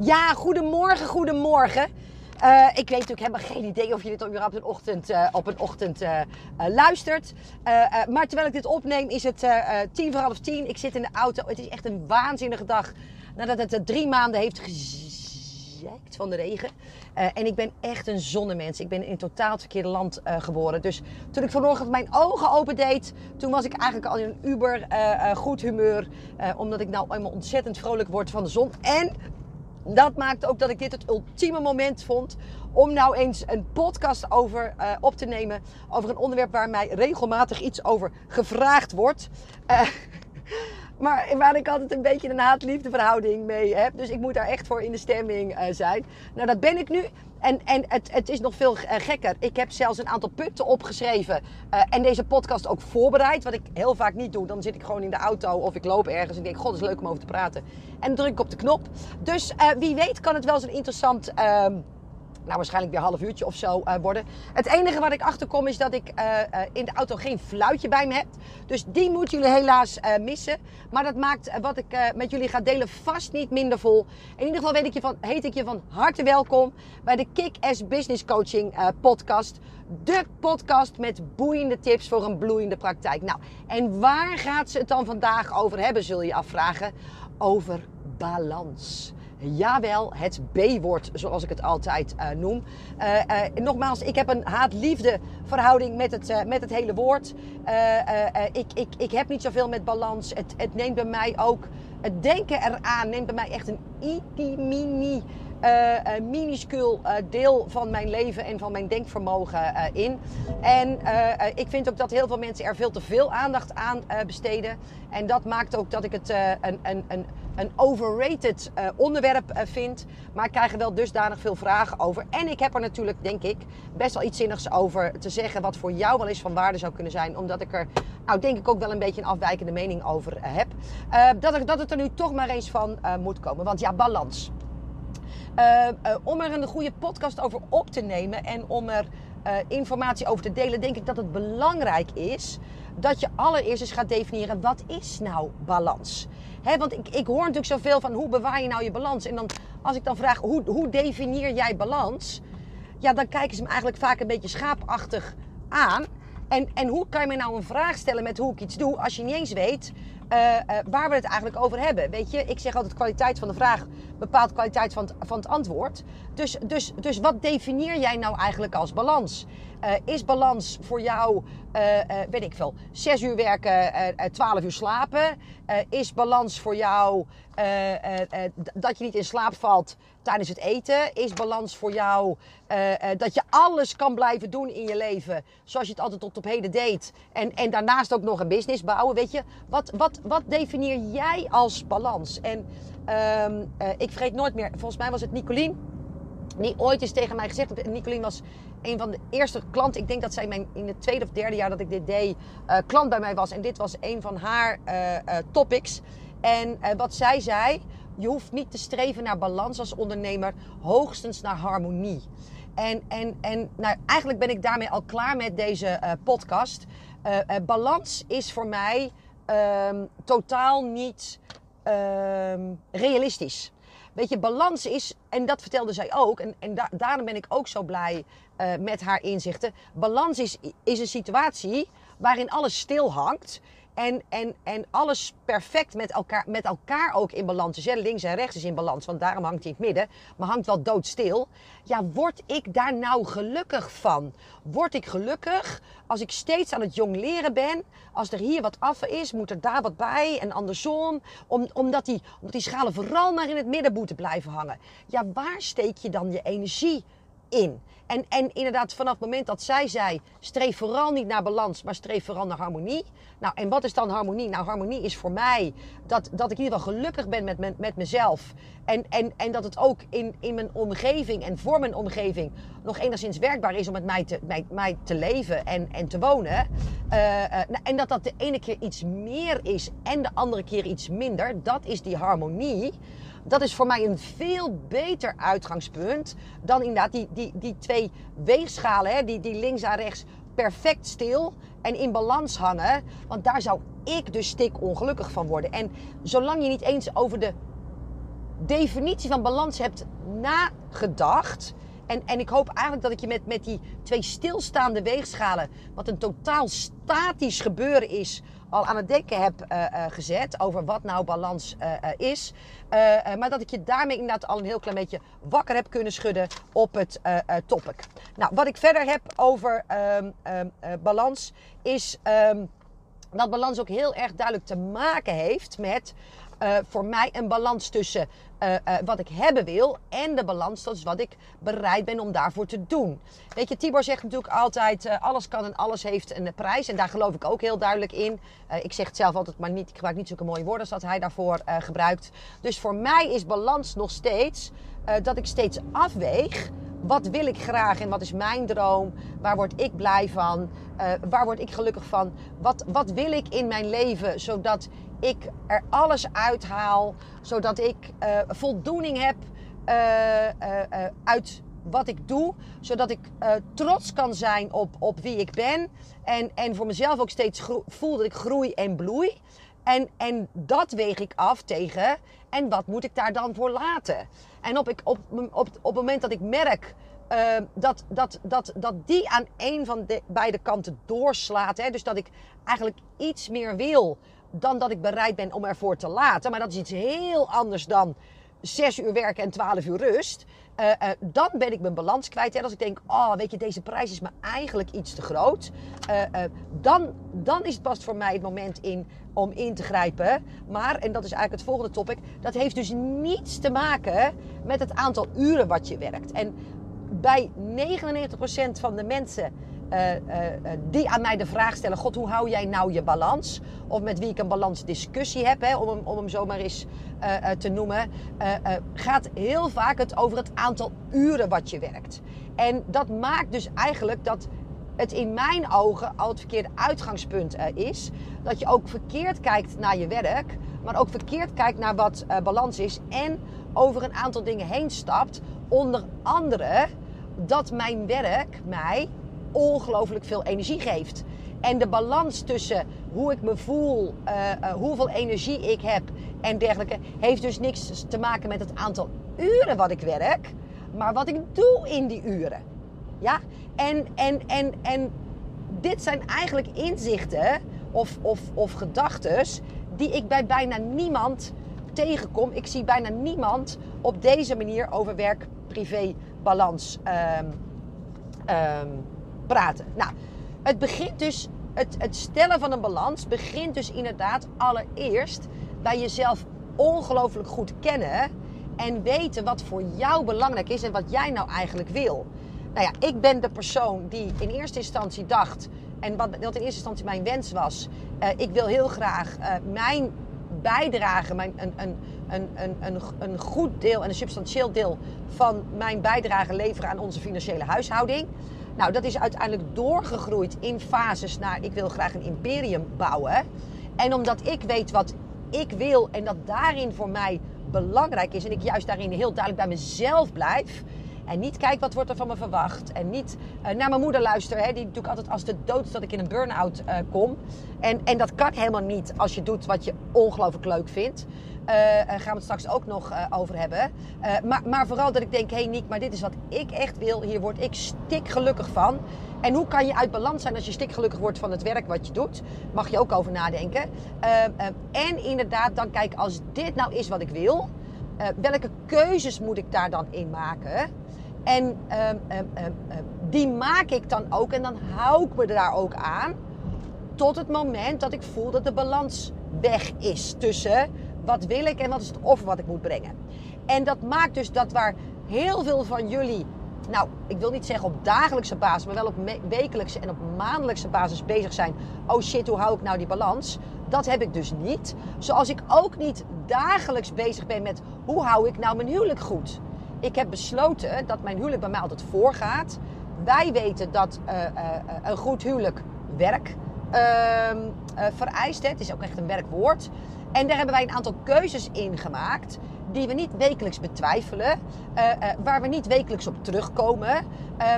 Ja, goedemorgen, goedemorgen. Uh, ik weet natuurlijk helemaal geen idee of je dit op een ochtend, op een ochtend uh, luistert. maar terwijl ik dit opneem is het tien voor half tien. Ik zit in de auto. Het is echt een waanzinnige dag nadat het drie maanden heeft gezeikt van de regen. en ik ben echt een zonnemens. Ik ben in totaal het verkeerde land geboren. Dus toen ik vanochtend mijn ogen opendeed, toen was ik eigenlijk al in een uber goed humeur. omdat ik nou eenmaal ontzettend vrolijk word van de zon. En dat maakt ook dat ik dit het ultieme moment vond om nou eens een podcast over uh, op te nemen. Over een onderwerp waar mij regelmatig iets over gevraagd wordt. Uh, maar waar ik altijd een beetje een haat-liefde verhouding mee heb. Dus ik moet daar echt voor in de stemming uh, zijn. Nou, dat ben ik nu. En, en het, het is nog veel gekker. Ik heb zelfs een aantal punten opgeschreven. Uh, en deze podcast ook voorbereid. Wat ik heel vaak niet doe. Dan zit ik gewoon in de auto of ik loop ergens. En denk, god, het is leuk om over te praten. En dan druk ik op de knop. Dus uh, wie weet kan het wel eens een interessant... Uh, nou, waarschijnlijk weer een half uurtje of zo uh, worden. Het enige wat ik achterkom is dat ik uh, uh, in de auto geen fluitje bij me heb. Dus die moeten jullie helaas missen. Maar dat maakt wat ik met jullie ga delen vast niet minder vol. In ieder geval weet ik je van, heet ik je van harte welkom bij de Kick-Ass Business Coaching podcast. De podcast met boeiende tips voor een bloeiende praktijk. Nou, en waar gaat ze het dan vandaag over hebben, zul je afvragen? Over balans. Jawel, het B-woord, zoals ik het altijd uh, noem. Uh, uh, nogmaals, ik heb een haat-liefde verhouding met het, met het hele woord. ik, ik, ik heb niet zoveel met balans. Het, het neemt bij mij ook, het denken eraan neemt bij mij echt een mini uh, minuscuul uh, deel van mijn leven en van mijn denkvermogen in. En ik vind ook dat heel veel mensen er veel te veel aandacht aan besteden. En dat maakt ook dat ik het een, een, een, een overrated onderwerp vind. Maar ik krijg er wel dusdanig veel vragen over. En ik heb er natuurlijk, denk ik, best wel iets zinnigs over te zeggen. Wat voor jou wel eens van waarde zou kunnen zijn. Omdat ik er, nou denk ik ook wel een beetje een afwijkende mening over heb. dat, dat het er nu toch maar eens van moet komen. Want ja, balans. Uh, uh, om er een goede podcast over op te nemen en om er uh, informatie over te delen, denk ik dat het belangrijk is dat je allereerst eens gaat definiëren wat is nou balans. Hè, want ik, ik hoor natuurlijk zoveel van hoe bewaar je nou je balans. En dan, als ik dan vraag hoe, hoe definieer jij balans, ja, dan kijken ze me eigenlijk vaak een beetje schaapachtig aan. En, en hoe kan je me nou een vraag stellen met hoe ik iets doe als je niet eens weet uh, uh, waar we het eigenlijk over hebben? Weet je, ik zeg altijd kwaliteit van de vraag bepaalt kwaliteit van het, van het antwoord. Dus, dus, dus wat definieer jij nou eigenlijk als balans? Uh, is balans voor jou, weet ik veel, zes uur werken, twaalf uur slapen? is balans voor jou dat je niet in slaap valt tijdens het eten? Is balans voor jou dat je alles kan blijven doen in je leven zoals je het altijd tot op heden deed? En, en daarnaast ook nog een business bouwen, weet je? Wat, wat, wat definieer jij als balans? En um, uh, ik vergeet nooit meer, volgens mij was het Nicolien. Die ooit eens tegen mij gezegd heeft. Nicolien was een van de eerste klanten. Ik denk dat zij mijn, in het tweede of derde jaar dat ik dit deed, uh, klant bij mij was. En dit was een van haar topics. En wat zij zei, je hoeft niet te streven naar balans als ondernemer, hoogstens naar harmonie. En, en, en nou, eigenlijk ben ik daarmee al klaar met deze podcast. balans is voor mij um, totaal niet um, realistisch. Weet je, balans is, en dat vertelde zij ook, en, en da daarom ben ik ook zo blij met haar inzichten. Balans is, is een situatie waarin alles stil hangt en, en, en alles perfect met elkaar, met elkaar ook in balans. Links en rechts is in balans, want daarom hangt hij in het midden. Maar hangt wel doodstil. Ja, word ik daar nou gelukkig van? Word ik gelukkig als ik steeds aan het jong leren ben? Als er hier wat af is, moet er daar wat bij en andersom. Om, omdat, die, omdat die schalen vooral maar in het midden moeten blijven hangen. Ja, waar steek je dan je energie in? En, en inderdaad, vanaf het moment dat zij zei: streef vooral niet naar balans, maar streef vooral naar harmonie. Nou, en wat is dan harmonie? Nou, harmonie is voor mij dat, dat ik in ieder geval gelukkig ben met, met, mezelf. En, en, en dat het ook in, in mijn omgeving en voor mijn omgeving nog enigszins werkbaar is om met mij te, mij, mij te leven en, en te wonen. Uh, uh, en dat dat de ene keer iets meer is en de andere keer iets minder. Dat is die harmonie. Dat is voor mij een veel beter uitgangspunt dan inderdaad die, die, die twee weegschalen, hè, die, die links en rechts perfect stil en in balans hangen. Want daar zou ik dus stik ongelukkig van worden. En zolang je niet eens over de definitie van balans hebt nagedacht. En, en ik hoop eigenlijk dat ik je met, met die twee stilstaande weegschalen, wat een totaal statisch gebeuren is, al aan het denken heb uh, uh, gezet over wat nou balans uh, is. maar dat ik je daarmee inderdaad al een heel klein beetje wakker heb kunnen schudden op het topic. Nou, wat ik verder heb over um, um, balans is um, dat balans ook heel erg duidelijk te maken heeft met uh, voor mij een balans tussen uh, uh, wat ik hebben wil en de balans tussen wat ik bereid ben om daarvoor te doen. Weet je, Tibor zegt natuurlijk altijd: alles kan en alles heeft een prijs. En daar geloof ik ook heel duidelijk in. ik zeg het zelf altijd, maar niet, ik gebruik niet zulke mooie woorden als dat hij daarvoor gebruikt. Dus voor mij is balans nog steeds dat ik steeds afweeg wat wil ik graag en wat is mijn droom? Waar word ik blij van? Waar word ik gelukkig van? Wat, wat wil ik in mijn leven zodat ik er alles uithaal? Zodat ik uh, voldoening heb uh, uit wat ik doe. Zodat ik trots kan zijn op, op wie ik ben. En, en voor mezelf ook steeds voel dat ik groei en bloei. En, en dat weeg ik af tegen. En wat moet ik daar dan voor laten? En op, ik, op, op, op het moment dat ik merk dat, dat, dat, dat die aan een van de beide kanten doorslaat. Hè? Dus dat ik eigenlijk iets meer wil dan dat ik bereid ben om ervoor te laten. Maar dat is iets heel anders dan zes uur werken en twaalf uur rust. Uh, uh, dan ben ik mijn balans kwijt. En als ik denk, oh, weet je, deze prijs is me eigenlijk iets te groot. Uh, dan, dan is het pas voor mij het moment in om in te grijpen. Maar, en dat is eigenlijk het volgende topic, dat heeft dus niets te maken met het aantal uren wat je werkt. En bij 99% van de mensen uh, uh, die aan mij de vraag stellen: God, hoe hou jij nou je balans? Of met wie ik een balansdiscussie heb, hè, om, hem, om hem zomaar eens te noemen, gaat heel vaak het over het aantal uren wat je werkt. En dat maakt dus eigenlijk dat het in mijn ogen al het verkeerde uitgangspunt is. Dat je ook verkeerd kijkt naar je werk, maar ook verkeerd kijkt naar wat balans is. En over een aantal dingen heen stapt. Onder andere dat mijn werk mij ongelooflijk veel energie geeft. En de balans tussen hoe ik me voel, uh, uh, hoeveel energie ik heb en dergelijke, heeft dus niks te maken met het aantal uren wat ik werk, maar wat ik doe in die uren. Ja? En, en, en, en dit zijn eigenlijk inzichten of, of, of gedachten die ik bij bijna niemand tegenkom. Ik zie bijna niemand op deze manier over werk-privé balans um, um, praten. Nou, het begint dus, het, het stellen van een balans begint dus inderdaad allereerst bij jezelf ongelooflijk goed kennen en weten wat voor jou belangrijk is en wat jij nou eigenlijk wil. Nou ja, ik ben de persoon die in eerste instantie dacht, en wat, in eerste instantie mijn wens was, uh, ik wil heel graag uh, mijn bijdrage, mijn, een, een, een, een, een goed deel en een substantieel deel van mijn bijdrage leveren aan onze financiële huishouding. Nou, dat is uiteindelijk doorgegroeid in fases naar ik wil graag een imperium bouwen. En omdat ik weet wat ik wil en dat daarin voor mij belangrijk is en ik juist daarin heel duidelijk bij mezelf blijf, en niet kijk wat wordt er van me verwacht. En niet uh, naar mijn moeder luisteren. Hè, die natuurlijk altijd als de dood dat ik in een burn-out uh, kom. En, en dat kan helemaal niet als je doet wat je ongelooflijk leuk vindt. Uh, gaan we het straks ook nog over hebben. maar, maar vooral dat ik denk, hé hey Niek, maar dit is wat ik echt wil. Hier word ik stik gelukkig van. En hoe kan je uit balans zijn als je stik gelukkig wordt van het werk wat je doet? Mag je ook over nadenken. en inderdaad, dan kijk, als dit nou is wat ik wil... welke keuzes moet ik daar dan in maken? En um, um, um, die maak ik dan ook en dan hou ik me daar ook aan. Tot het moment dat ik voel dat de balans weg is tussen wat wil ik en wat is het offer wat ik moet brengen. En dat maakt dus dat waar heel veel van jullie, nou, ik wil niet zeggen op dagelijkse basis, maar wel op wekelijkse en op maandelijkse basis bezig zijn. Oh shit, hoe hou ik nou die balans? Dat heb ik dus niet. Zoals ik ook niet dagelijks bezig ben met hoe hou ik nou mijn huwelijk goed ik heb besloten dat mijn huwelijk bij mij altijd voorgaat. Wij weten dat uh, uh, een goed huwelijk werk ehm, vereist. Hè. Het is ook echt een werkwoord. En daar hebben wij een aantal keuzes in gemaakt die we niet wekelijks betwijfelen, waar we niet wekelijks op terugkomen, uh,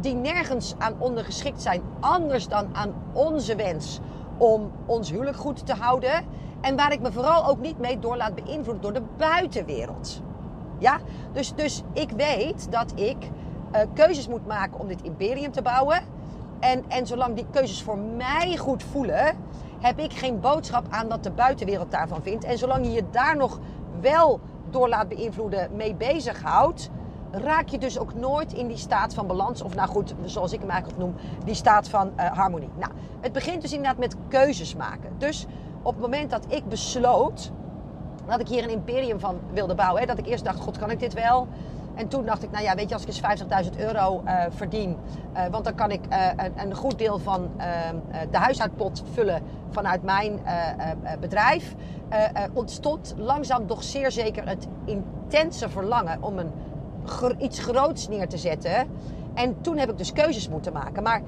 die nergens aan ondergeschikt zijn, anders dan aan onze wens om ons huwelijk goed te houden. En waar ik me vooral ook niet mee door laat beïnvloeden door de buitenwereld. Ja? Dus, dus ik weet dat ik eh, keuzes moet maken om dit imperium te bouwen. En, en zolang die keuzes voor mij goed voelen, heb ik geen boodschap aan wat de buitenwereld daarvan vindt. En zolang je je daar nog wel door laat beïnvloeden, mee bezighoudt, raak je dus ook nooit in die staat van balans. Of nou goed, zoals ik hem eigenlijk noem, die staat van uh, harmonie. Nou, het begint dus inderdaad met keuzes maken. Dus op het moment dat ik besloot dat ik hier een imperium van wilde bouwen, hè, dat ik eerst dacht, god kan ik dit wel? En toen dacht ik, nou ja, weet je, als ik eens 50.000 euro uh, verdien, uh, want dan kan ik uh, een, een, goed deel van ehm, de huishoudpot vullen vanuit mijn bedrijf, ontstond langzaam toch zeer zeker het intense verlangen om een, iets groots neer te zetten. En toen heb ik dus keuzes moeten maken. Maar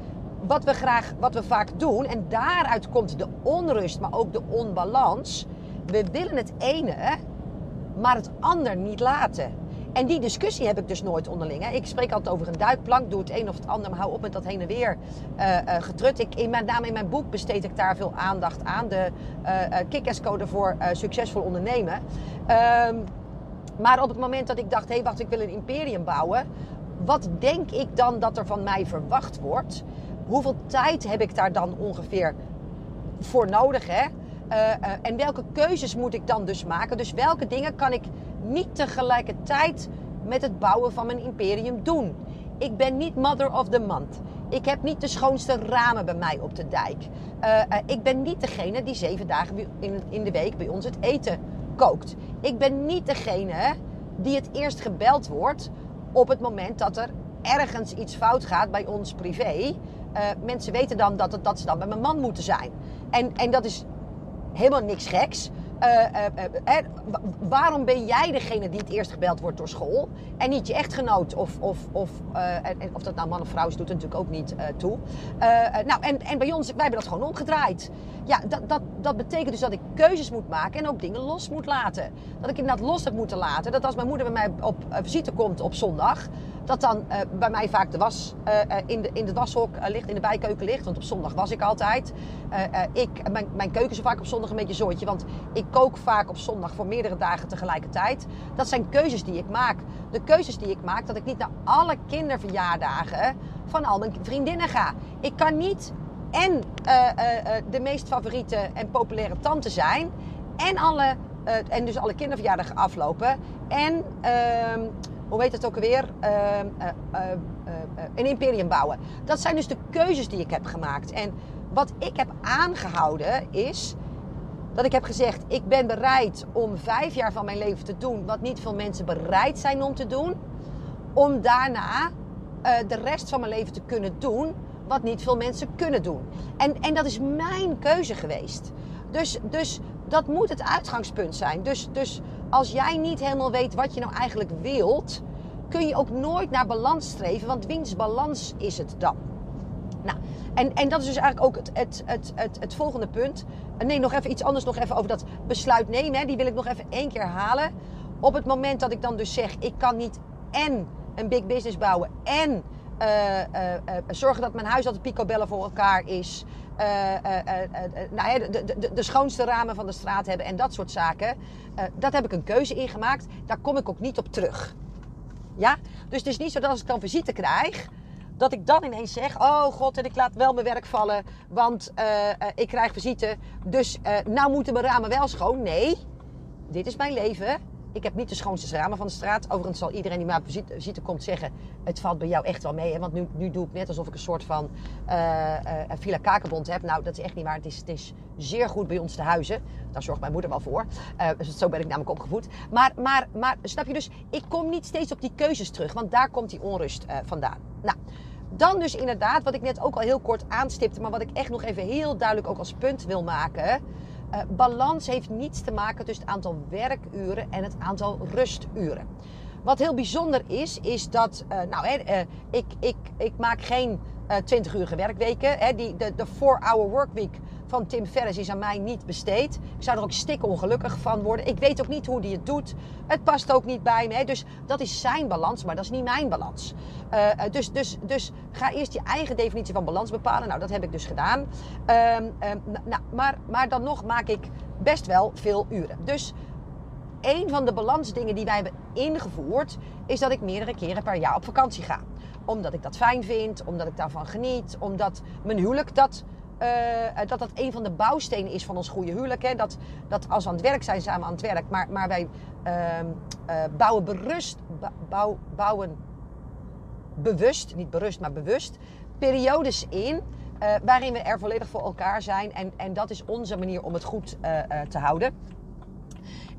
wat we graag, wat we vaak doen, en daaruit komt de onrust, maar ook de onbalans. We willen het ene, maar het ander niet laten. En die discussie heb ik dus nooit onderling. Hè. Ik spreek altijd over een duikplank, doe het een of het ander, maar hou op met dat heen en weer uh, getrut. Ik, in mijn, name in mijn boek besteed ik daar veel aandacht aan. De uh, voor succesvol ondernemen. Um, maar op het moment dat ik dacht, hé hey, wacht, ik wil een imperium bouwen. Wat denk ik dan dat er van mij verwacht wordt? Hoeveel tijd heb ik daar dan ongeveer voor nodig? Hè? Uh, uh, en welke keuzes moet ik dan dus maken? Dus welke dingen kan ik niet tegelijkertijd met het bouwen van mijn imperium doen? Ik ben niet mother of the month. Ik heb niet de schoonste ramen bij mij op de dijk. Uh, ik ben niet degene die zeven dagen in, in de week bij ons het eten kookt. Ik ben niet degene die het eerst gebeld wordt op het moment dat er ergens iets fout gaat bij ons privé. mensen weten dan dat, het, dat ze dan bij mijn man moeten zijn. En, en dat is helemaal niks geks. Uh, uh, waarom ben jij degene die het eerst gebeld wordt door school en niet je echtgenoot? Of, of, of, of dat nou man of vrouw is, doet natuurlijk ook niet toe. nou, en, en bij ons, wij hebben dat gewoon omgedraaid. Ja, dat, dat, dat betekent dus dat ik keuzes moet maken en ook dingen los moet laten. Dat ik inderdaad los heb moeten laten. Dat als mijn moeder bij mij op visite komt op zondag, dat dan bij mij vaak de was in, de, in de washok ligt, in de bijkeuken ligt. Want op zondag was ik altijd. ik, mijn, mijn keuken is vaak op zondag een beetje zooitje. Want ik kook vaak op zondag voor meerdere dagen tegelijkertijd. Dat zijn keuzes die ik maak. De keuzes die ik maak, dat ik niet naar alle kinderverjaardagen van al mijn vriendinnen ga. Ik kan niet en de meest favoriete en populaire tante zijn. En, alle, en dus alle kinderverjaardagen aflopen. En ehm, hoe heet het ook alweer? Uh, een imperium bouwen. Dat zijn dus de keuzes die ik heb gemaakt. En wat ik heb aangehouden is dat ik heb gezegd: ik ben bereid om vijf jaar van mijn leven te doen wat niet veel mensen bereid zijn om te doen. Om daarna de rest van mijn leven te kunnen doen wat niet veel mensen kunnen doen. En, en dat is mijn keuze geweest. Dus, dus dat moet het uitgangspunt zijn. Dus, dus als jij niet helemaal weet wat je nou eigenlijk wilt, kun je ook nooit naar balans streven, want wiens balans is het dan? Nou, en, en dat is dus eigenlijk ook het, het, het, het, het volgende punt. Nee, nog even iets anders nog even over dat besluit nemen. Hè. Die wil ik nog even één keer halen. Op het moment dat ik dan dus zeg, ik kan niet en een big business bouwen en uh, uh, zorgen dat mijn huis altijd picobellen voor elkaar is. nou, de, de, de, schoonste ramen van de straat hebben en dat soort zaken. dat heb ik een keuze in gemaakt. Daar kom ik ook niet op terug. Ja? Dus het is niet zo dat als ik dan visite krijg, dat ik dan ineens zeg: Oh god, en ik laat wel mijn werk vallen, want ik krijg visite. Dus nou moeten mijn ramen wel schoon. Nee, dit is mijn leven ik heb niet de schoonste ramen van de straat. Overigens zal iedereen die mij op visite komt zeggen... het valt bij jou echt wel mee. Hè? Want nu, nu doe ik net alsof ik een soort van uh, uh, Villa Kakenbond heb. Nou, dat is echt niet waar. Het is, het is zeer goed bij ons te huizen. Daar zorgt mijn moeder wel voor. Uh, dus zo ben ik namelijk opgevoed. Maar, maar, maar snap je dus, ik kom niet steeds op die keuzes terug. Want daar komt die onrust vandaan. Nou, dan dus inderdaad, wat ik net ook al heel kort aanstipte... maar wat ik echt nog even heel duidelijk ook als punt wil maken... Uh, balans heeft niets te maken tussen het aantal werkuren en het aantal rusturen. Wat heel bijzonder is, is dat, uh, nou, uh, ik, ik, ik maak geen 20 uur werkweken. Hè, die, de 4-hour workweek van Tim Ferriss is aan mij niet besteed. Ik zou er ook stik ongelukkig van worden. Ik weet ook niet hoe hij het doet. Het past ook niet bij me. Dus dat is zijn balans, maar dat is niet mijn balans. Uh, dus, dus, dus ga eerst je eigen definitie van balans bepalen. Nou, dat heb ik dus gedaan. Nou, maar, maar dan nog maak ik best wel veel uren. Dus een van de balansdingen die wij hebben ingevoerd, is dat ik meerdere keren per jaar op vakantie ga. Omdat ik dat fijn vind, omdat ik daarvan geniet, omdat mijn huwelijk dat uh, dat dat een van de bouwstenen is van ons goede huwelijk. Hè? Dat, dat als we aan het werk zijn, samen aan het werk. Maar, maar wij uh, uh, bouwen berust, bouw, bouwen bewust, niet berust, maar bewust, periodes in. waarin we er volledig voor elkaar zijn. En, en dat is onze manier om het goed te houden.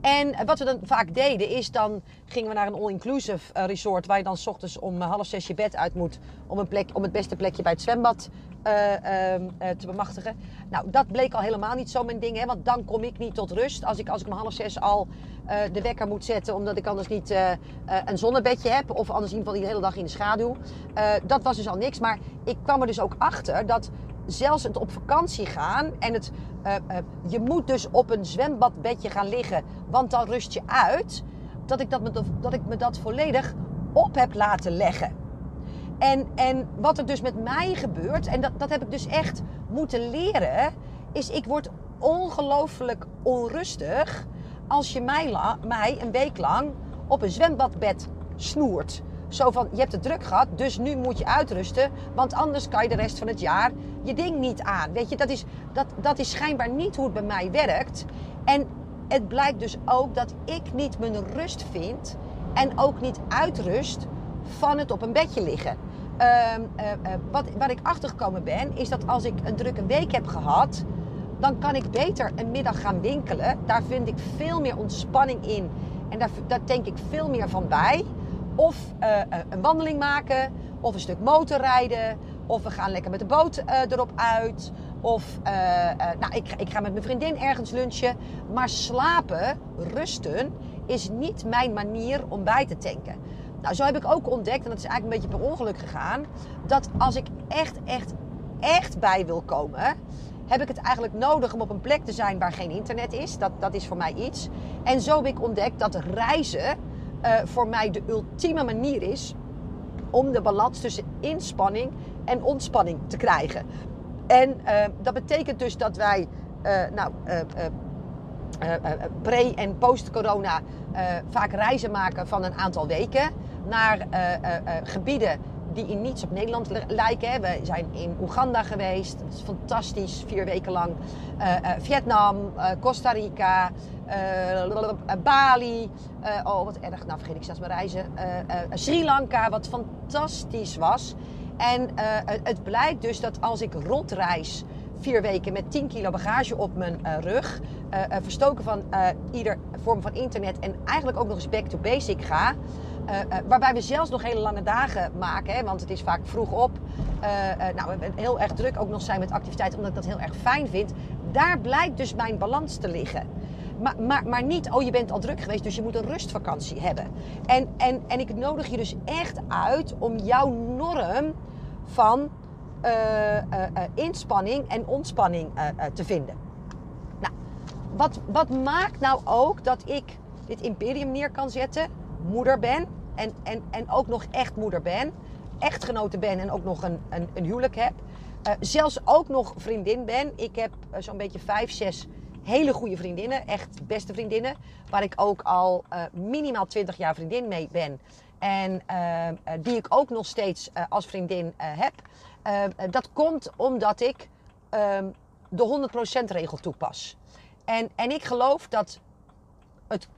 En wat we dan vaak deden is dan gingen we naar een all-inclusive resort waar je dan s ochtends om half zes je bed uit moet om, een plek, om het beste plekje bij het zwembad te bemachtigen. Nou, dat bleek al helemaal niet zo mijn ding. Hè, want dan kom ik niet tot rust. Als ik, als ik om half zes al uh, de wekker moet zetten. Omdat ik anders niet een zonnebedje heb. Of anders in ieder geval de hele dag in de schaduw. dat was dus al niks. Maar ik kwam er dus ook achter dat zelfs het op vakantie gaan. En het, je moet dus op een zwembadbedje gaan liggen. Want dan rust je uit. Dat ik, dat me, dat ik me dat volledig op heb laten leggen. En, en wat er dus met mij gebeurt, en dat, dat heb ik dus echt moeten leren, is ik word ongelooflijk onrustig als je mij, mij een week lang op een zwembadbed snoert. Zo van, je hebt het druk gehad, dus nu moet je uitrusten. Want anders kan je de rest van het jaar je ding niet aan. Weet je, dat is, dat, dat is schijnbaar niet hoe het bij mij werkt. En het blijkt dus ook dat ik niet mijn rust vind en ook niet uitrust van het op een bedje liggen. Uh, uh, wat, wat ik achtergekomen ben, is dat als ik een drukke week heb gehad, dan kan ik beter een middag gaan winkelen. Daar vind ik veel meer ontspanning in en daar, daar denk ik veel meer van bij. Of uh, een wandeling maken, of een stuk motorrijden, of we gaan lekker met de boot erop uit. Of nou, ik, ik ga met mijn vriendin ergens lunchen. Maar slapen, rusten, is niet mijn manier om bij te tanken. Nou, zo heb ik ook ontdekt, en dat is eigenlijk een beetje per ongeluk gegaan, dat als ik echt, echt, echt bij wil komen, heb ik het eigenlijk nodig om op een plek te zijn waar geen internet is. Dat, dat is voor mij iets. En zo heb ik ontdekt dat reizen uh, voor mij de ultieme manier is om de balans tussen inspanning en ontspanning te krijgen. En uh, dat betekent dus dat wij, uh, nou, pre- en post-corona vaak reizen maken van een aantal weken naar uh, uh, gebieden die in niets op Nederland lijken. We zijn in Oeganda geweest, dat is fantastisch, vier weken lang. Vietnam, Costa Rica, Bali. oh, wat erg, nou vergeet ik zelfs mijn reizen. Sri Lanka, wat fantastisch was. En het blijkt dus dat als ik rondreis vier weken met 10 kilo bagage op mijn rug. Verstoken van ieder vorm van internet. En eigenlijk ook nog eens back to basic ga. Uh, uh, waarbij we zelfs nog hele lange dagen maken, hè, want het is vaak vroeg op. Uh, nou, we heel erg druk ook nog zijn met activiteiten, omdat ik dat heel erg fijn vind. Daar blijkt dus mijn balans te liggen. Maar, maar, maar niet, oh je bent al druk geweest, dus je moet een rustvakantie hebben. En, en, en ik nodig je dus echt uit om jouw norm van inspanning en ontspanning te vinden. Nou, wat, wat maakt nou ook dat ik dit imperium neer kan zetten? Moeder ben. En, en, en ook nog echt moeder ben. Echtgenote ben en ook nog een, een, een huwelijk heb. Uh, zelfs ook nog vriendin ben. Ik heb uh, zo'n beetje vijf, zes hele goede vriendinnen. Echt beste vriendinnen. Waar ik ook al uh, minimaal 20 jaar vriendin mee ben. En die ik ook nog steeds als vriendin heb. dat komt omdat ik ehm, de 100% regel toepas. En, en ik geloof dat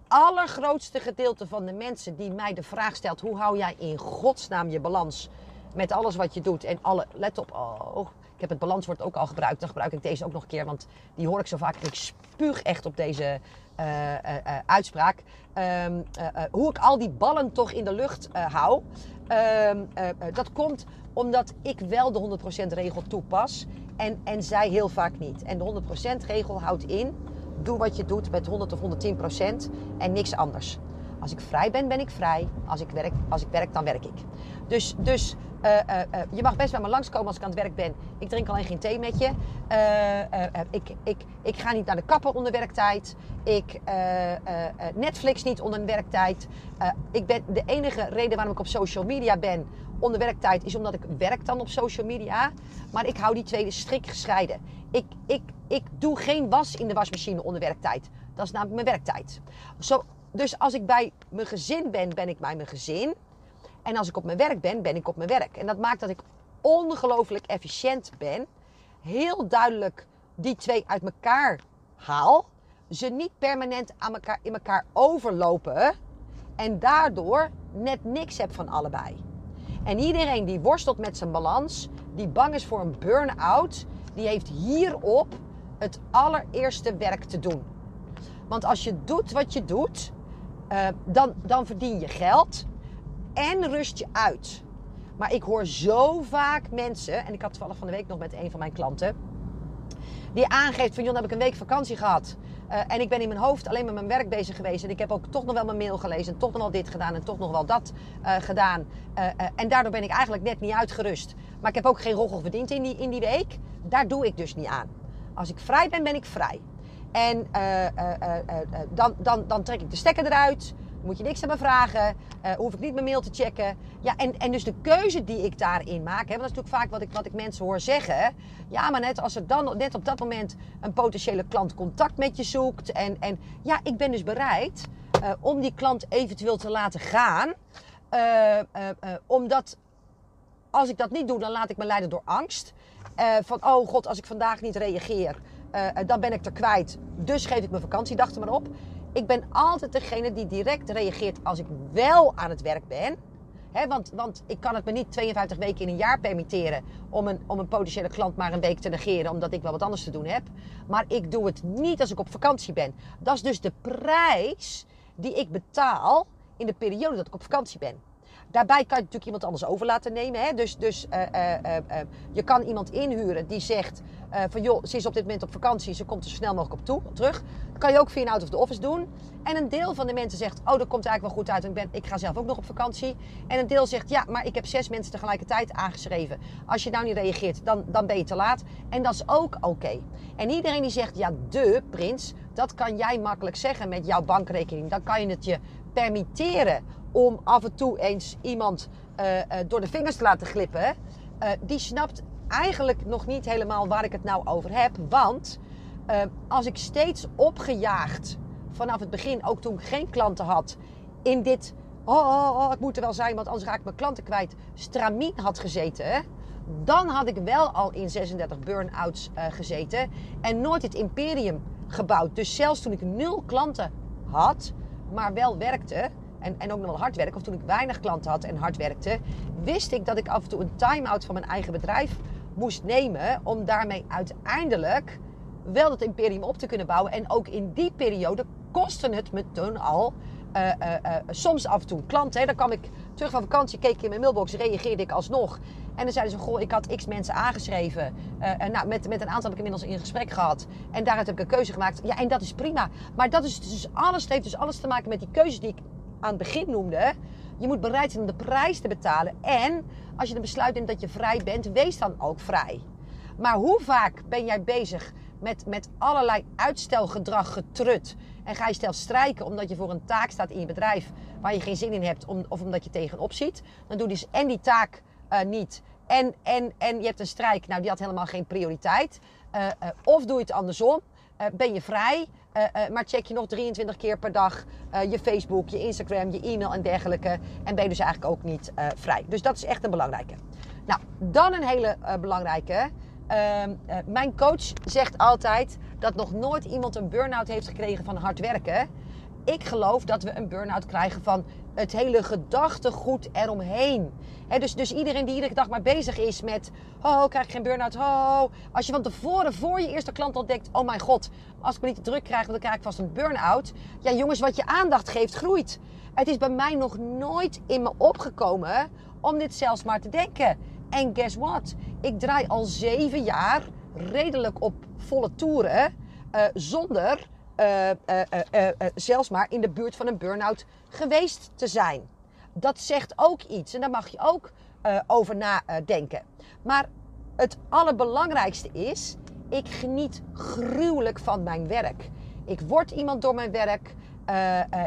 allergrootste gedeelte van de mensen die mij de vraag stelt: hoe hou jij in godsnaam je balans met alles wat je doet? En alle, let op, oh, ik heb het balanswoord ook al gebruikt. Dan gebruik ik deze ook nog een keer, want die hoor ik zo vaak. Ik spuug echt op deze uh, uh, uh, uitspraak. Um, hoe ik al die ballen toch in de lucht hou. Um, dat komt omdat ik wel de 100% regel toepas en, en zij heel vaak niet. En de 100% regel houdt in doe wat je doet met 100 of 110 procent en niks anders. Als ik vrij ben, ben ik vrij. Als ik werk, als ik werk dan werk ik. Dus, dus uh, uh, uh, je mag best bij me langskomen als ik aan het werk ben. Ik drink alleen geen thee met je. ik, ik, ik ga niet naar de kapper onder werktijd. Ik Netflix niet onder werktijd. ik ben, de enige reden waarom ik op social media ben onder werktijd is omdat ik werk dan op social media. Maar ik hou die twee strikt gescheiden. Ik, ik, ik doe geen was in de wasmachine onder werktijd. Dat is namelijk mijn werktijd. Zo, dus als ik bij mijn gezin ben, ben ik bij mijn gezin. En als ik op mijn werk ben, ben ik op mijn werk. En dat maakt dat ik ongelooflijk efficiënt ben. Heel duidelijk die twee uit elkaar haal. Ze niet permanent aan elkaar, in elkaar overlopen. En daardoor net niks heb van allebei. En iedereen die worstelt met zijn balans, die bang is voor een burn-out, die heeft hierop het allereerste werk te doen. Want als je doet wat je doet, uh, dan, dan verdien je geld en rust je uit. Maar ik hoor zo vaak mensen, en ik had toevallig van de week nog met een van mijn klanten, die aangeeft van, joh, heb ik een week vakantie gehad. Uh, en ik ben in mijn hoofd alleen met mijn werk bezig geweest. En ik heb ook toch nog wel mijn mail gelezen. En toch nog wel dit gedaan. En toch nog wel dat uh, gedaan. En daardoor ben ik eigenlijk net niet uitgerust. Maar ik heb ook geen roggel verdiend in die, in die week. Daar doe ik dus niet aan. Als ik vrij ben, ben ik vrij. En dan, dan, dan trek ik de stekker eruit moet je niks aan me vragen. Hoef ik niet mijn mail te checken. Ja, en, en dus de keuze die ik daarin maak. Hè, want dat is natuurlijk vaak wat ik, wat ik mensen hoor zeggen. Ja, maar net als er dan net op dat moment een potentiële klant contact met je zoekt. En, en ja, ik ben dus bereid om die klant eventueel te laten gaan. Omdat als ik dat niet doe, dan laat ik me leiden door angst. Van, oh god, als ik vandaag niet reageer, dan ben ik er kwijt. Dus geef ik mijn vakantiedag er maar op. Ik ben altijd degene die direct reageert als ik wel aan het werk ben. want, want ik kan het me niet 52 weken in een jaar permitteren om een, om een potentiële klant maar een week te negeren omdat ik wel wat anders te doen heb. Maar ik doe het niet als ik op vakantie ben. Dat is dus de prijs die ik betaal in de periode dat ik op vakantie ben. Daarbij kan je natuurlijk iemand anders over laten nemen. Hè? Dus, dus uh, uh, uh, je kan iemand inhuren die zegt van joh, ze is op dit moment op vakantie, ze komt er zo snel mogelijk op toe, terug. Kan je ook via een out of the office doen. En een deel van de mensen zegt, oh dat komt eigenlijk wel goed uit, ik, ben, ik ga zelf ook nog op vakantie. En een deel zegt, ja, maar ik heb zes mensen tegelijkertijd aangeschreven. Als je nou niet reageert, dan, dan ben je te laat. En dat is ook oké. En iedereen die zegt, ja, de prins, dat kan jij makkelijk zeggen met jouw bankrekening. Dan kan je het je permitteren om af en toe eens iemand uh, uh, door de vingers te laten glippen, uh, die snapt eigenlijk nog niet helemaal waar ik het nou over heb. Want als ik steeds opgejaagd vanaf het begin, ook toen ik geen klanten had, in dit, oh, oh, oh ik moet er wel zijn, want anders raak ik mijn klanten kwijt, stramien had gezeten, dan had ik wel al in 36 burn-outs gezeten en nooit het imperium gebouwd. Dus zelfs toen ik nul klanten had, maar wel werkte, en, en ook nog wel hard werken, of toen ik weinig klanten had en hard werkte, wist ik dat ik af en toe een time-out van mijn eigen bedrijf moest nemen om daarmee uiteindelijk wel dat imperium op te kunnen bouwen. En ook in die periode kostte het me toen al uh, uh, uh, soms af en toe klanten. Hè, dan kwam ik terug van vakantie, keek in mijn mailbox, reageerde ik alsnog. En dan zeiden ze, goh, ik had x mensen aangeschreven. nou, met, met een aantal heb ik inmiddels in gesprek gehad. En daaruit heb ik een keuze gemaakt. Ja, en dat is prima. Maar dat is dus alles, heeft dus alles te maken met die keuzes die ik aan het begin noemde. Je moet bereid zijn om de prijs te betalen. En als je een besluit neemt dat je vrij bent, wees dan ook vrij. Maar hoe vaak ben jij bezig met, met allerlei uitstelgedrag getrut? En ga je stel strijken omdat je voor een taak staat in je bedrijf waar je geen zin in hebt, om, of omdat je tegenop ziet? Dan doe dus en die taak uh, niet. En, en, en je hebt een strijk, nou die had helemaal geen prioriteit. Uh, uh, of doe je het andersom. ben je vrij, uh, uh, maar check je nog 23 keer per dag uh, je Facebook, je Instagram, je e-mail en dergelijke. En ben je dus eigenlijk ook niet vrij. Dus dat is echt een belangrijke. Nou, dan een hele belangrijke. Ehm, mijn coach zegt altijd dat nog nooit iemand een burn-out heeft gekregen van hard werken. Ik geloof dat we een burn-out krijgen van het hele gedachtegoed eromheen. He, dus, dus iedereen die iedere dag maar bezig is met... Oh, krijg ik geen burn-out? Oh. Als je van tevoren voor je eerste klant al denkt... Oh mijn god, als ik me niet te druk krijg, dan krijg ik vast een burn-out. Ja jongens, wat je aandacht geeft, groeit. Het is bij mij nog nooit in me opgekomen om dit zelfs maar te denken. En guess what? Ik draai al zeven jaar redelijk op volle toeren... Uh, zonder uh, zelfs maar in de buurt van een burn-out geweest te zijn. Dat zegt ook iets en daar mag je ook over nadenken. Maar het allerbelangrijkste is, ik geniet gruwelijk van mijn werk. Ik word iemand door mijn werk.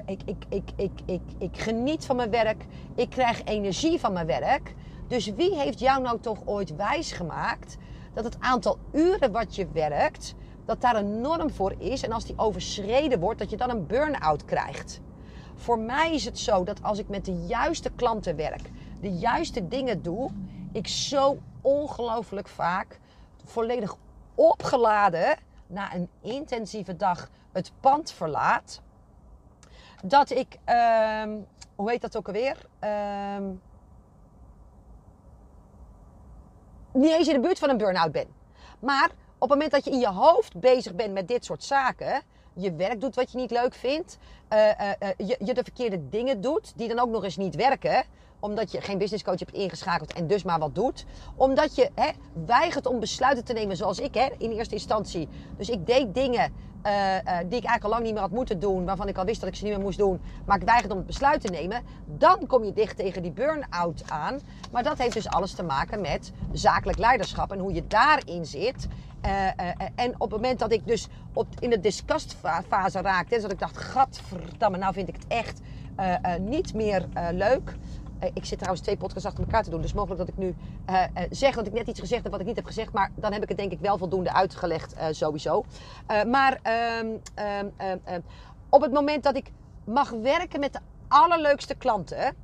ik, ik, ik, ik, ik, ik geniet van mijn werk. Ik krijg energie van mijn werk. Dus wie heeft jou nou toch ooit wijsgemaakt dat het aantal uren wat je werkt dat daar een norm voor is. En als die overschreden wordt, dat je dan een burn-out krijgt. Voor mij is het zo dat als ik met de juiste klanten werk, de juiste dingen doe, ik zo ongelooflijk vaak volledig opgeladen na een intensieve dag het pand verlaat. Dat ik, ehm, hoe heet dat ook alweer? Ehm, niet eens in de buurt van een burn-out ben. Maar op het moment dat je in je hoofd bezig bent met dit soort zaken, je werk doet wat je niet leuk vindt, uh, uh, je, je, de verkeerde dingen doet, die dan ook nog eens niet werken, omdat je geen business coach hebt ingeschakeld en dus maar wat doet. Omdat je hè, weigert om besluiten te nemen zoals ik hè, in eerste instantie. Dus ik deed dingen die ik eigenlijk al lang niet meer had moeten doen. Waarvan ik al wist dat ik ze niet meer moest doen. Maar ik weigerde om het besluit te nemen. Dan kom je dicht tegen die burn-out aan. Maar dat heeft dus alles te maken met zakelijk leiderschap. En hoe je daarin zit. Uh, en op het moment dat ik dus op, in de disgustfase raakte. Dus dat ik dacht, gadverdamme, nou vind ik het echt niet meer leuk. Eh, ik zit trouwens twee podcasts achter elkaar te doen. Dus mogelijk dat ik nu zeg dat ik net iets gezegd heb wat ik niet heb gezegd. Maar dan heb ik het denk ik wel voldoende uitgelegd sowieso. maar um, um, um, op het moment dat ik mag werken met de allerleukste klanten.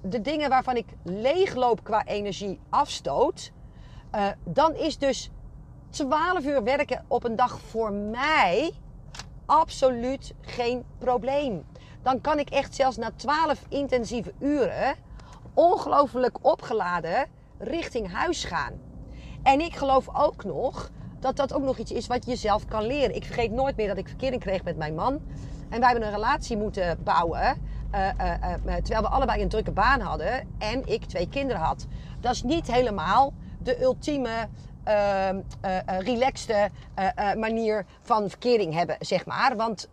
de dingen waarvan ik leegloop qua energie afstoot. Dan is dus 12 uur werken op een dag voor mij absoluut geen probleem dan kan ik echt zelfs na 12 intensieve uren ongelooflijk opgeladen richting huis gaan. En ik geloof ook nog dat dat ook nog iets is wat je zelf kan leren. Ik vergeet nooit meer dat ik verkering kreeg met mijn man. En wij hebben een relatie moeten bouwen. Uh, uh, terwijl we allebei een drukke baan hadden. En ik twee kinderen had. Dat is niet helemaal de ultieme uh, manier van verkering hebben, zeg maar. Want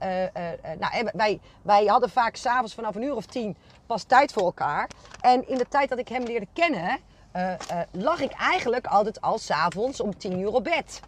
nou, wij, wij hadden vaak s'avonds vanaf een uur of tien pas tijd voor elkaar. En in de tijd dat ik hem leerde kennen, lag ik eigenlijk altijd al s'avonds om tien uur op bed.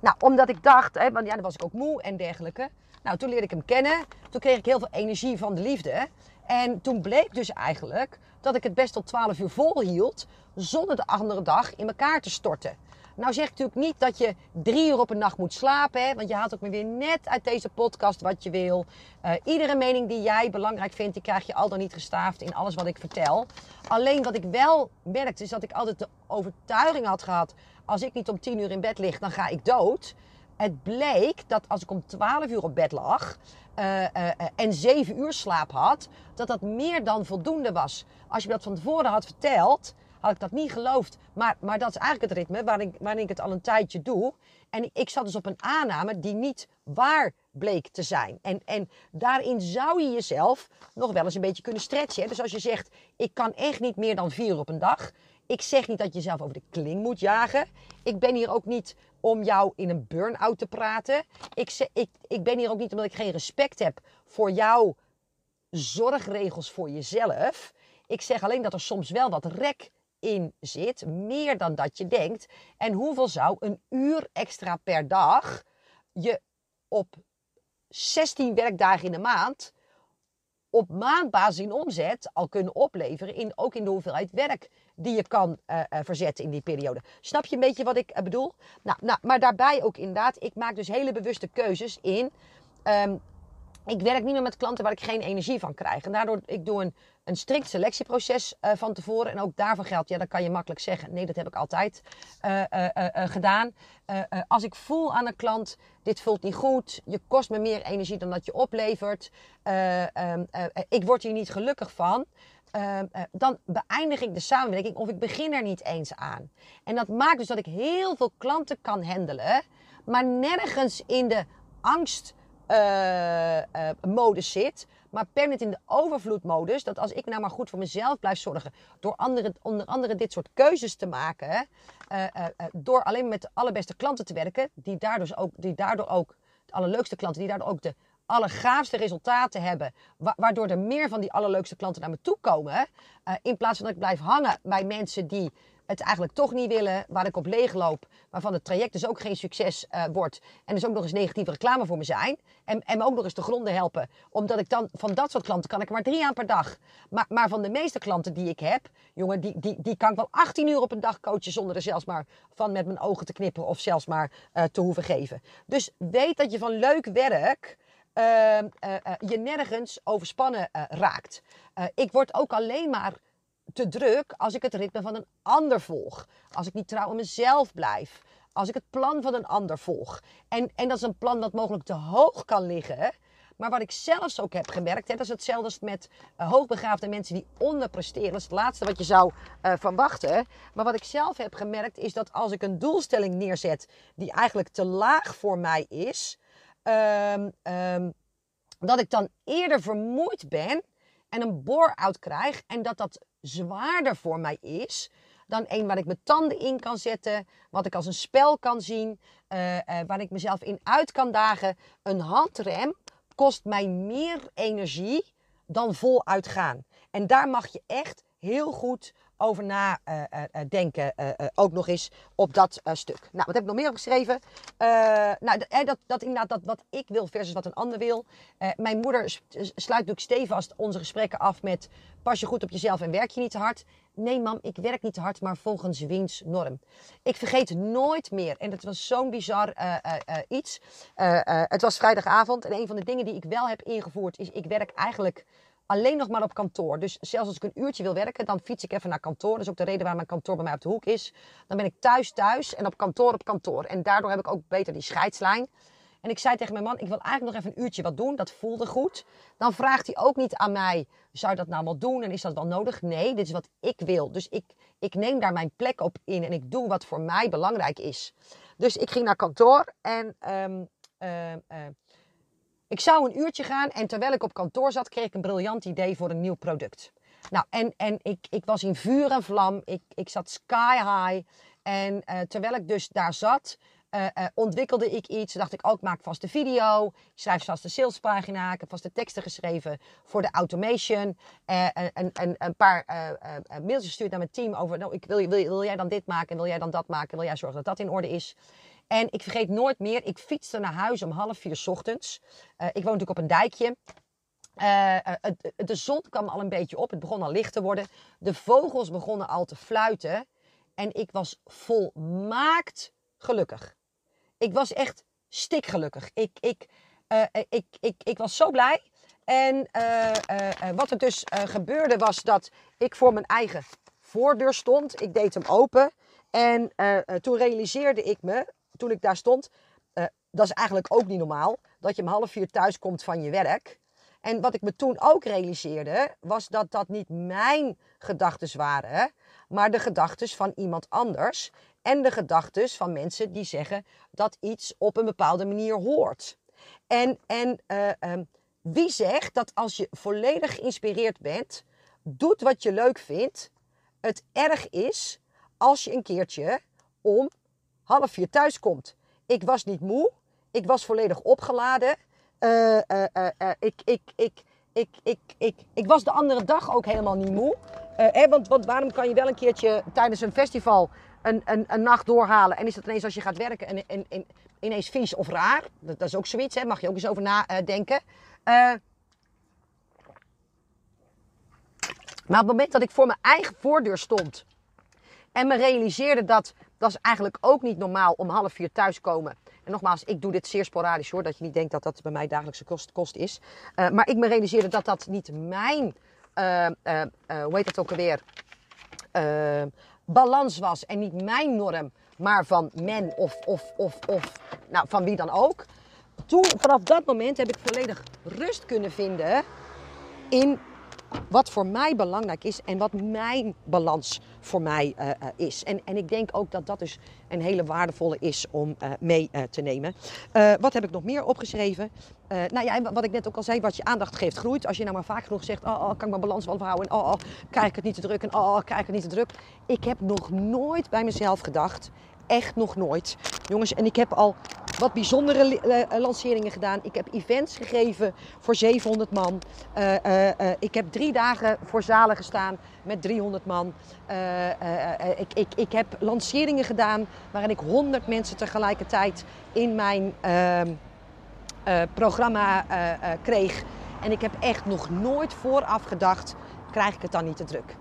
Nou, omdat ik dacht, hè, want ja, dan was ik ook moe en dergelijke. Nou, toen leerde ik hem kennen. Toen kreeg ik heel veel energie van de liefde. En toen bleek dus eigenlijk dat ik het best tot 12 uur vol hield, zonder de andere dag in elkaar te storten. Nou zeg ik natuurlijk niet dat je drie uur op een nacht moet slapen. Hè, want je haalt ook weer net uit deze podcast wat je wil. Uh, iedere mening die jij belangrijk vindt, die krijg je al dan niet gestaafd in alles wat ik vertel. Alleen wat ik wel merkte, is dat ik altijd de overtuiging had gehad... als ik niet om tien uur in bed lig, dan ga ik dood. Het bleek dat als ik om 12 uur op bed lag uh, uh, en 7 uur slaap had, dat dat meer dan voldoende was. Als je me dat van tevoren had verteld, had ik dat niet geloofd. Maar, maar dat is eigenlijk het ritme waarin, waarin ik het al een tijdje doe. En ik, zat dus op een aanname die niet waar bleek te zijn. En, en daarin zou je jezelf nog wel eens een beetje kunnen stretchen. Dus als je zegt, ik kan echt niet meer dan vier op een dag. Ik zeg niet dat je jezelf over de kling moet jagen. Ik ben hier ook niet om jou in een burn-out te praten. Ik, zeg, ik, ik ben hier ook niet omdat ik geen respect heb voor jouw zorgregels voor jezelf. Ik zeg alleen dat er soms wel wat rek in zit, meer dan dat je denkt. En hoeveel zou een uur extra per dag je op 16 werkdagen in de maand op maandbasis in omzet al kunnen opleveren, in, ook in de hoeveelheid werk die je kan uh, verzetten in die periode. Snap je een beetje wat ik uh, bedoel? Nou, nou, maar daarbij ook inderdaad, ik maak dus hele bewuste keuzes in. Um, ik werk niet meer met klanten waar ik geen energie van krijg. En daardoor, ik doe een, een strikt selectieproces uh, van tevoren. En ook daarvan geldt, ja, dan kan je makkelijk zeggen. Nee, dat heb ik altijd uh, uh, gedaan. als ik voel aan een klant, dit voelt niet goed. Je kost me meer energie dan dat je oplevert. Um, ik word hier niet gelukkig van. Ehm, dan beëindig ik de samenwerking of ik begin er niet eens aan. En dat maakt dus dat ik heel veel klanten kan handelen. Maar nergens in de angst uh, modus zit. Maar permanent in de overvloedmodus. Dat als ik nou maar goed voor mezelf blijf zorgen. Door onder andere dit soort keuzes te maken. Uh, door alleen met de allerbeste klanten te werken. Die daardoor ook, die daardoor ook de allerleukste klanten. Die daardoor ook de allergaafste resultaten hebben. waardoor er meer van die allerleukste klanten naar me toe komen. in plaats van dat ik blijf hangen bij mensen die het eigenlijk toch niet willen, waar ik op leegloop, waarvan het traject dus ook geen succes uh, wordt en dus ook nog eens negatieve reclame voor me zijn en, en me ook nog eens te gronden helpen, omdat ik dan van dat soort klanten kan ik maar drie aan per dag. Maar, maar van de meeste klanten die ik heb, jongen, die, die, die kan ik wel 18 uur op een dag coachen zonder er zelfs maar van met mijn ogen te knipperen of zelfs maar uh, te hoeven geven. Dus weet dat je van leuk werk uh, je nergens overspannen raakt. ik word ook alleen maar te druk als ik het ritme van een ander volg. Als ik niet trouw aan mezelf blijf. Als ik het plan van een ander volg. En, en dat is een plan dat mogelijk te hoog kan liggen. Maar wat ik zelfs ook heb gemerkt, hè, dat is hetzelfde als met uh, hoogbegaafde mensen die onderpresteren. Dat is het laatste wat je zou uh. Maar wat ik zelf heb gemerkt is dat als ik een doelstelling neerzet die eigenlijk te laag voor mij is, um, um, dat ik dan eerder vermoeid ben en een bore-out krijg en dat dat zwaarder voor mij is dan een waar ik mijn tanden in kan zetten, wat ik als een spel kan zien, uh, waar ik mezelf in uit kan dagen. Een handrem kost mij meer energie dan voluit gaan. En daar mag je echt heel goed over nadenken. Uh, uh, uh, ook nog eens op dat stuk. Nou, wat heb ik nog meer opgeschreven? nou, dat, dat inderdaad dat wat ik wil versus wat een ander wil. mijn moeder sluit natuurlijk stevast onze gesprekken af met... pas je goed op jezelf en werk je niet te hard. Nee, mam, ik werk niet te hard, maar volgens Wiens norm. Ik vergeet nooit meer. En het was zo'n bizar iets. het was vrijdagavond. En een van de dingen die ik wel heb ingevoerd is... ik werk eigenlijk alleen nog maar op kantoor. Dus zelfs als ik een uurtje wil werken, dan fiets ik even naar kantoor. Dat is ook de reden waarom mijn kantoor bij mij op de hoek is. Dan ben ik thuis thuis en op kantoor op kantoor. En daardoor heb ik ook beter die scheidslijn. En ik zei tegen mijn man, ik wil eigenlijk nog even een uurtje wat doen. Dat voelde goed. Dan vraagt hij ook niet aan mij, zou je dat nou wel doen? En is dat wel nodig? Nee, dit is wat ik wil. Dus ik, ik neem daar mijn plek op in en ik doe wat voor mij belangrijk is. Dus ik ging naar kantoor en... Um, uh, uh, ik zou een uurtje gaan en terwijl ik op kantoor zat, kreeg ik een briljant idee voor een nieuw product. Nou, en, en ik, ik was in vuur en vlam. Ik, ik zat sky high. En uh, terwijl ik dus daar zat, uh, uh, ontwikkelde ik iets. Dacht ik ook, oh, maak vast de video. Ik schrijf vast de salespagina. Ik heb vast de teksten geschreven voor de automation. en, en, een paar mails gestuurd naar mijn team over, nou, ik wil, wil, wil jij dan dit maken? Wil jij dan dat maken? Wil jij zorgen dat dat in orde is? En ik vergeet nooit meer, ik fietste naar huis om half vier ochtends. Uh, ik woon natuurlijk op een dijkje. Uh, de zon kwam al een beetje op, het begon al licht te worden. De vogels begonnen al te fluiten. En ik was volmaakt gelukkig. Ik was echt stikgelukkig. Ik, ik, ik, ik, ik was zo blij. En wat er dus gebeurde was dat ik voor mijn eigen voordeur stond. Ik deed hem open. En toen realiseerde ik me toen ik daar stond, uh, dat is eigenlijk ook niet normaal. Dat je om half vier thuis komt van je werk. En wat ik me toen ook realiseerde, was dat dat niet mijn gedachten waren, maar de gedachten van iemand anders. En de gedachten van mensen die zeggen dat iets op een bepaalde manier hoort. En, en uh, um, wie zegt dat als je volledig geïnspireerd bent, doet wat je leuk vindt, het erg is als je een keertje om half vier thuis komt. Ik was niet moe. Ik was volledig opgeladen. Uh, uh, uh, ik, ik, ik, ik, ik, ik, was de andere dag ook helemaal niet moe. Hè, want, want waarom kan je wel een keertje tijdens een festival een, een, een nacht doorhalen? En is dat ineens als je gaat werken en, en, en ineens vies of raar? Dat, dat, is ook zoiets, hè? mag je ook eens over nadenken. maar op het moment dat ik voor mijn eigen voordeur stond en me realiseerde dat dat is eigenlijk ook niet normaal om half vier thuiskomen. En nogmaals, ik doe dit zeer sporadisch hoor. Dat je niet denkt dat dat bij mij dagelijkse kost, kost is. Uh, maar ik me realiseerde dat dat niet mijn, uh, uh, hoe heet dat ook alweer, balans was. En niet mijn norm, maar van men of, of, of, of nou, van wie dan ook. Toen, vanaf dat moment heb ik volledig rust kunnen vinden in wat voor mij belangrijk is en wat mijn balans voor mij uh, is. En, en ik denk ook dat dat dus een hele waardevolle is om uh, mee te nemen. wat heb ik nog meer opgeschreven? nou ja, wat ik net ook al zei, wat je aandacht geeft groeit. Als je nou maar vaak genoeg zegt, oh, oh kan ik mijn balans wel houden? En oh, oh, krijg ik het niet te druk? En oh, oh, krijg ik het niet te druk? Ik heb nog nooit bij mezelf gedacht, echt nog nooit. Jongens, en ik heb al wat bijzondere uh, lanceringen gedaan. Ik heb events gegeven voor 700 man. Uh, ik heb drie dagen voor zalen gestaan met 300 man. ik, ik, ik heb lanceringen gedaan waarin ik 100 mensen tegelijkertijd in mijn ehm, programma kreeg. En ik heb echt nog nooit vooraf gedacht, krijg ik het dan niet te druk?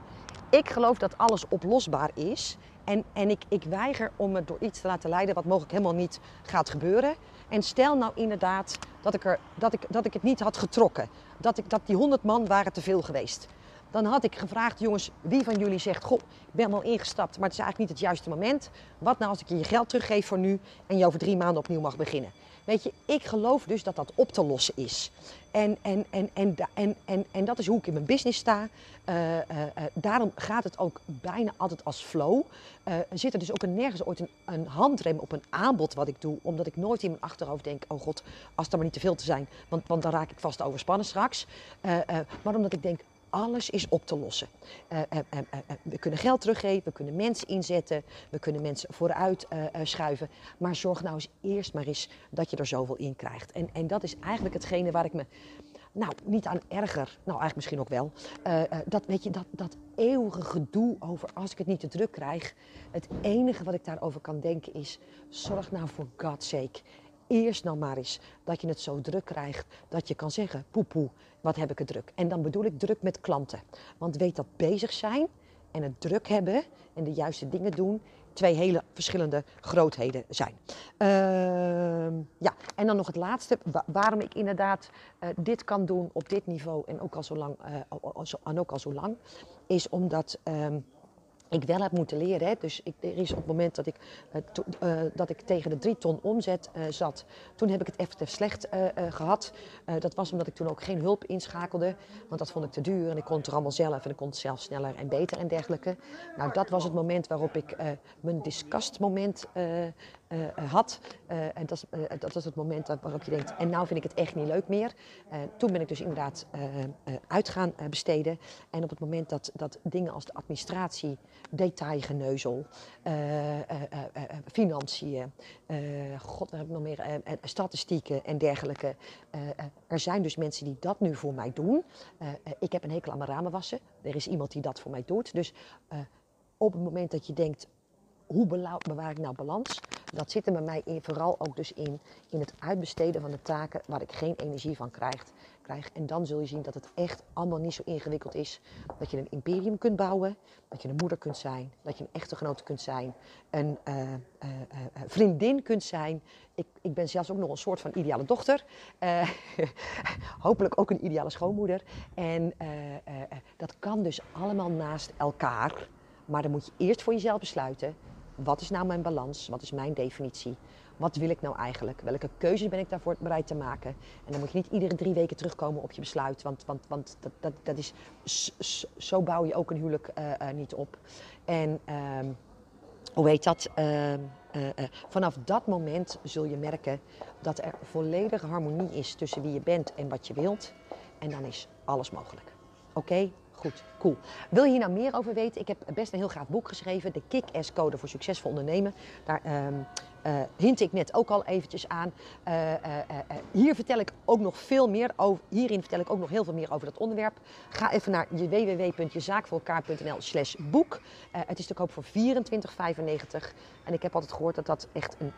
Ik geloof dat alles oplosbaar is. En, en ik, ik weiger om me door iets te laten leiden wat mogelijk helemaal niet gaat gebeuren. En stel nou inderdaad dat ik, er, dat ik, dat ik het niet had getrokken. Dat, ik, dat die 100 man waren te veel geweest. Dan had ik gevraagd, jongens, wie van jullie zegt: Goh, ik ben wel ingestapt, maar het is eigenlijk niet het juiste moment. Wat nou als ik je je geld teruggeef voor nu en je over drie maanden opnieuw mag beginnen? Weet je, ik geloof dus dat dat op te lossen is. En, en, en, en, en, en, en dat is hoe ik in mijn business sta. Uh, uh, daarom gaat het ook bijna altijd als flow. zit er dus ook nergens ooit een, een, handrem op een aanbod wat ik doe. Omdat ik nooit in mijn achterhoofd denk, oh god, als er maar niet te veel te zijn. Want, want dan raak ik vast overspannen straks. maar omdat ik denk, alles is op te lossen. Uh, we kunnen geld teruggeven, we kunnen mensen inzetten, we kunnen mensen vooruit schuiven. Maar zorg nou eens eerst maar eens dat je er zoveel in krijgt. En, en dat is eigenlijk hetgene waar ik me nou, niet aan erger, nou eigenlijk misschien ook wel. dat, weet je, dat, dat eeuwige gedoe over als ik het niet te druk krijg. Het enige wat ik daarover kan denken is, zorg nou voor God's sake eerst nou maar eens dat je het zo druk krijgt dat je kan zeggen, poepoe, wat heb ik het druk. En dan bedoel ik druk met klanten. Want weet dat bezig zijn en het druk hebben en de juiste dingen doen, twee hele verschillende grootheden zijn. Uh, ja, en dan nog het laatste, waarom ik inderdaad uh, dit kan doen op dit niveau en ook al zo lang, uh, en ook al zo lang is omdat... Uh, ik wel heb moeten leren. Hè. Dus ik, er is op het moment dat ik, to, uh, dat ik tegen de drie ton omzet uh, zat, toen heb ik het even slecht gehad. dat was omdat ik toen ook geen hulp inschakelde, want dat vond ik te duur en ik kon het er allemaal zelf en ik kon het zelf sneller en beter en dergelijke. Nou, dat was het moment waarop ik mijn disgustmoment had. en dat, dat was het moment waarop je denkt, en nou vind ik het echt niet leuk meer. toen ben ik dus inderdaad uit gaan besteden. En op het moment dat, dat dingen als de administratie detailgeneuzel, financiën, god, heb ik nog meer, statistieken en dergelijke. er zijn dus mensen die dat nu voor mij doen. ik heb een hekel aan mijn ramen wassen. Er is iemand die dat voor mij doet. Dus op het moment dat je denkt, hoe bewaar ik nou balans? Dat zit er bij mij in, vooral ook dus in, in het uitbesteden van de taken waar ik geen energie van krijg, krijg. En dan zul je zien dat het echt allemaal niet zo ingewikkeld is. Dat je een imperium kunt bouwen, dat je een moeder kunt zijn, dat je een echtgenote kunt zijn, een uh, uh, uh, vriendin kunt zijn. Ik, ik ben zelfs ook nog een soort van ideale dochter. hopelijk ook een ideale schoonmoeder. En dat kan dus allemaal naast elkaar. Maar dan moet je eerst voor jezelf besluiten wat is nou mijn balans? Wat is mijn definitie? Wat wil ik nou eigenlijk? Welke keuzes ben ik daarvoor bereid te maken? En dan moet je niet iedere drie weken terugkomen op je besluit. Want, want, want dat, dat, dat is, zo bouw je ook een huwelijk uh, uh, niet op. En uh, hoe heet dat? Ehm, eh, vanaf dat moment zul je merken dat er volledige harmonie is tussen wie je bent en wat je wilt. En dan is alles mogelijk. Oké? Goed, cool. Wil je hier nou meer over weten? Ik heb best een heel gaaf boek geschreven, de Kick-Ass-code voor succesvol ondernemen. Daar um, hint ik net ook al eventjes aan. Uh, uh, hier vertel ik ook nog veel meer over. Hierin vertel ik ook nog heel veel meer over dat onderwerp. Ga even naar www.jezaakvoorelkaar.nl slash boek. het is te koop voor 24,95. En ik heb altijd gehoord dat dat echt een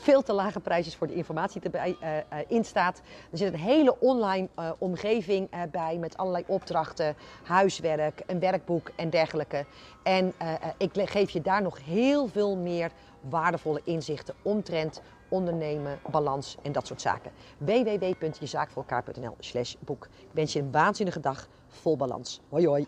veel te lage prijs is voor de informatie die erbij uh, uh, in staat. Er zit een hele online uh, omgeving bij met allerlei opdrachten, huiswerk, een werkboek en dergelijke. En ik geef je daar nog heel veel meer waardevolle inzichten omtrent ondernemen, balans en dat soort zaken. www.jezaakvoorelkaar.nl slash boek. Ik wens je een waanzinnige dag vol balans. Hoi hoi!